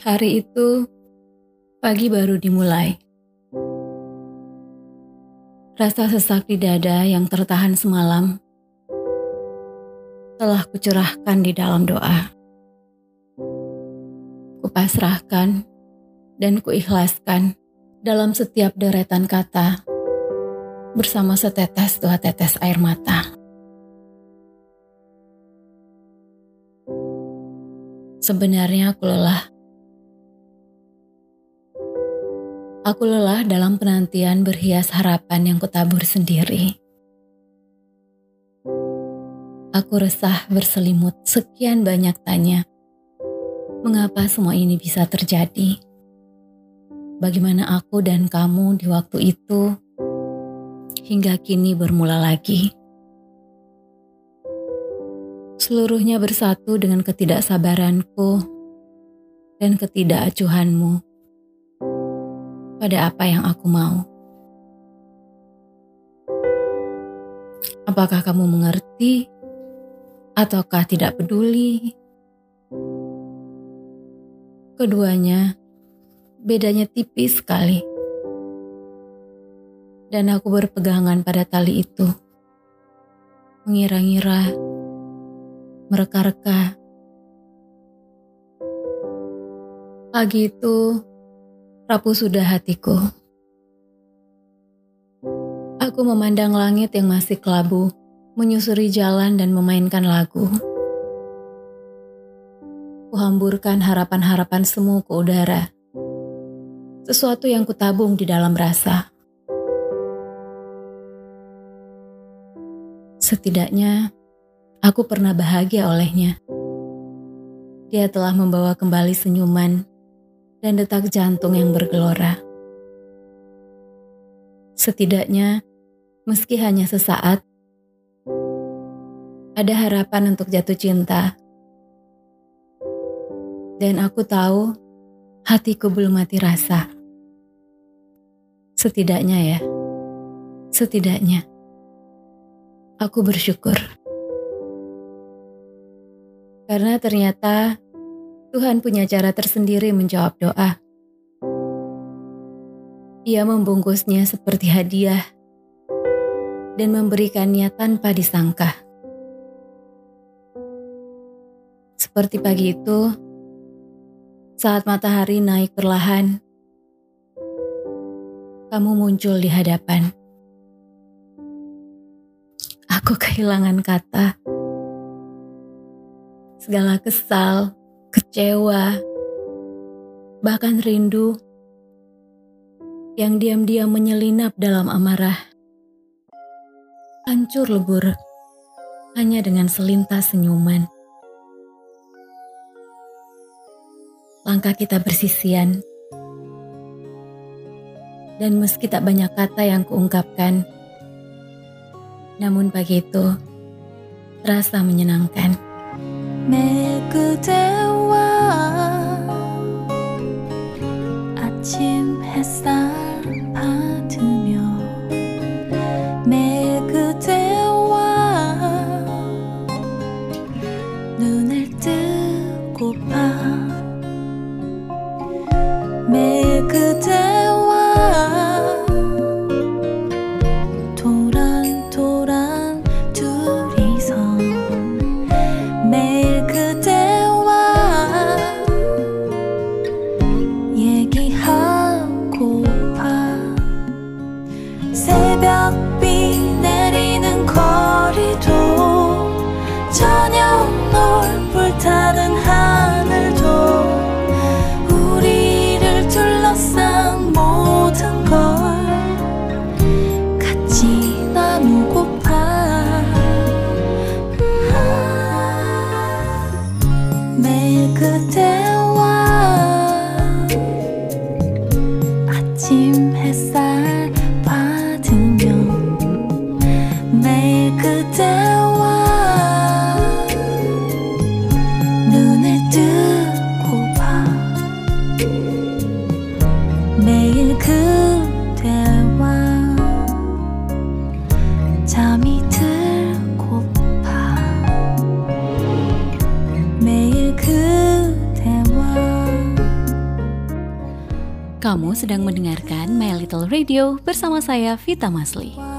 Hari itu, pagi baru dimulai. Rasa sesak di dada yang tertahan semalam telah kucurahkan di dalam doa. Kupasrahkan dan kuikhlaskan dalam setiap deretan kata bersama setetes dua tetes air mata. Sebenarnya aku lelah Aku lelah dalam penantian berhias harapan yang kutabur sendiri. Aku resah berselimut sekian banyak tanya. Mengapa semua ini bisa terjadi? Bagaimana aku dan kamu di waktu itu hingga kini bermula lagi? Seluruhnya bersatu dengan ketidaksabaranku dan ketidakacuhanmu pada apa yang aku mau. Apakah kamu mengerti ataukah tidak peduli? Keduanya bedanya tipis sekali. Dan aku berpegangan pada tali itu. Mengira-ngira, mereka-reka. Pagi itu, Rapuh sudah hatiku. Aku memandang langit yang masih kelabu, menyusuri jalan dan memainkan lagu. Kuhamburkan harapan-harapan semu ke udara. Sesuatu yang kutabung di dalam rasa. Setidaknya, aku pernah bahagia olehnya. Dia telah membawa kembali senyuman dan detak jantung yang bergelora. Setidaknya, meski hanya sesaat, ada harapan untuk jatuh cinta. Dan aku tahu hatiku belum mati rasa. Setidaknya ya, setidaknya aku bersyukur. Karena ternyata Tuhan punya cara tersendiri menjawab doa. Ia membungkusnya seperti hadiah dan memberikannya tanpa disangka. Seperti pagi itu, saat matahari naik perlahan, kamu muncul di hadapan. Aku kehilangan kata. Segala kesal, kecewa, bahkan rindu yang diam-diam menyelinap dalam amarah. Hancur lebur hanya dengan selintas senyuman. Langkah kita bersisian. Dan meski tak banyak kata yang kuungkapkan, namun pagi itu terasa menyenangkan. 아침 햇살 받으며 매 그대와 눈을 뜨고파 매 그대 매일 그대 Kamu sedang mendengarkan My Little Radio bersama saya Vita Masli.